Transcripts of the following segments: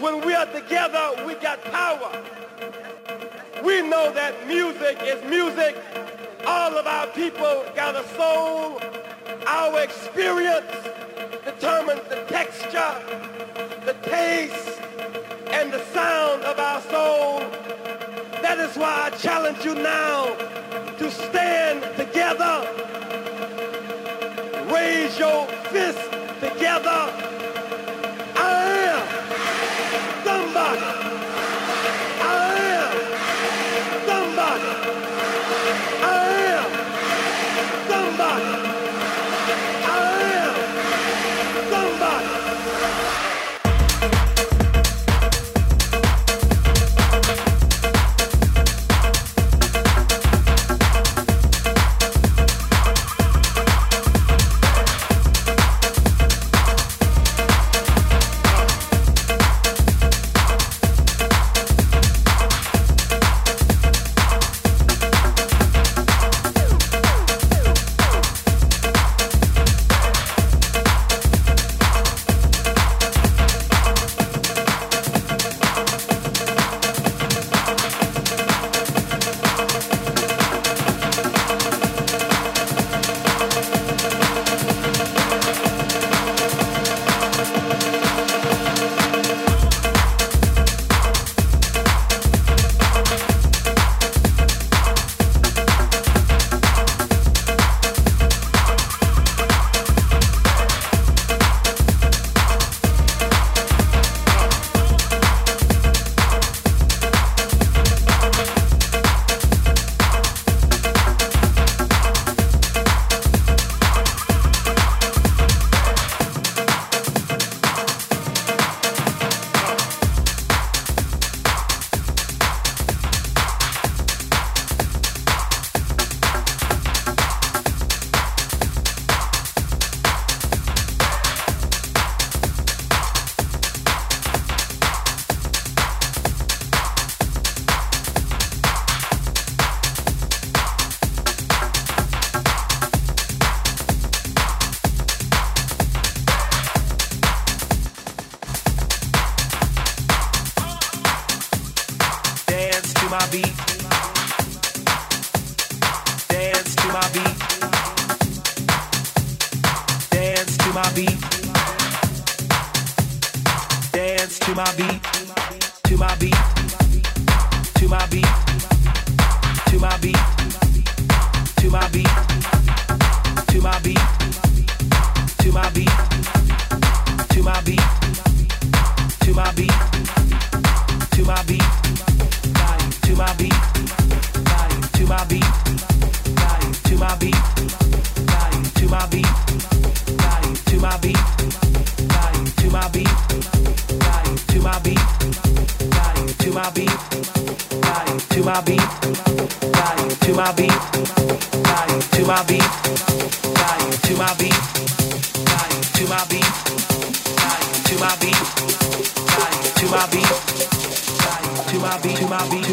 When we are together, we got power. We know that music is music. All of our people got a soul. Our experience determines the texture, the taste, and the sound of our soul. That is why I challenge you now to stand together. Raise your fist to my beat,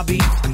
hobbies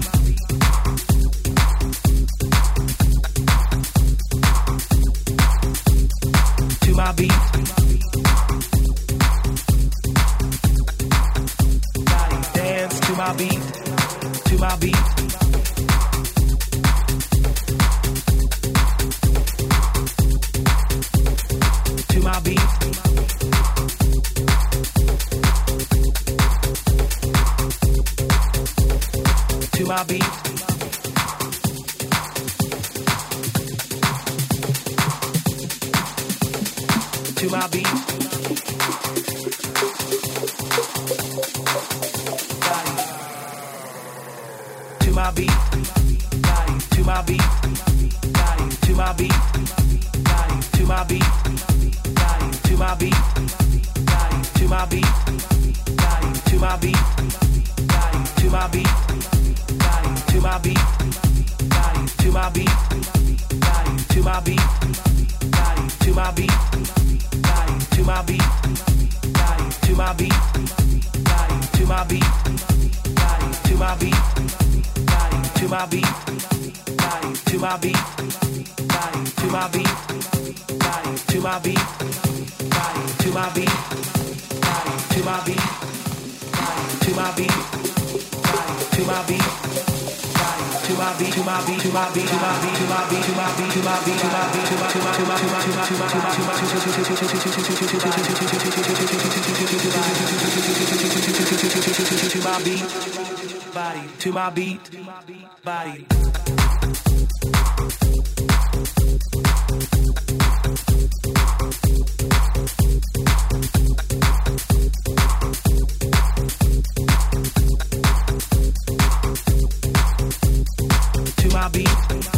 to my beat, to my beat my beat, body to my beat, body to my beat, to my beat, to my beat, to my beat, to my beat, to my beat, to my beat, to my beat, to my beat, to my beat, to my beat, to my beat, to my beat to my beat, body. I'll be.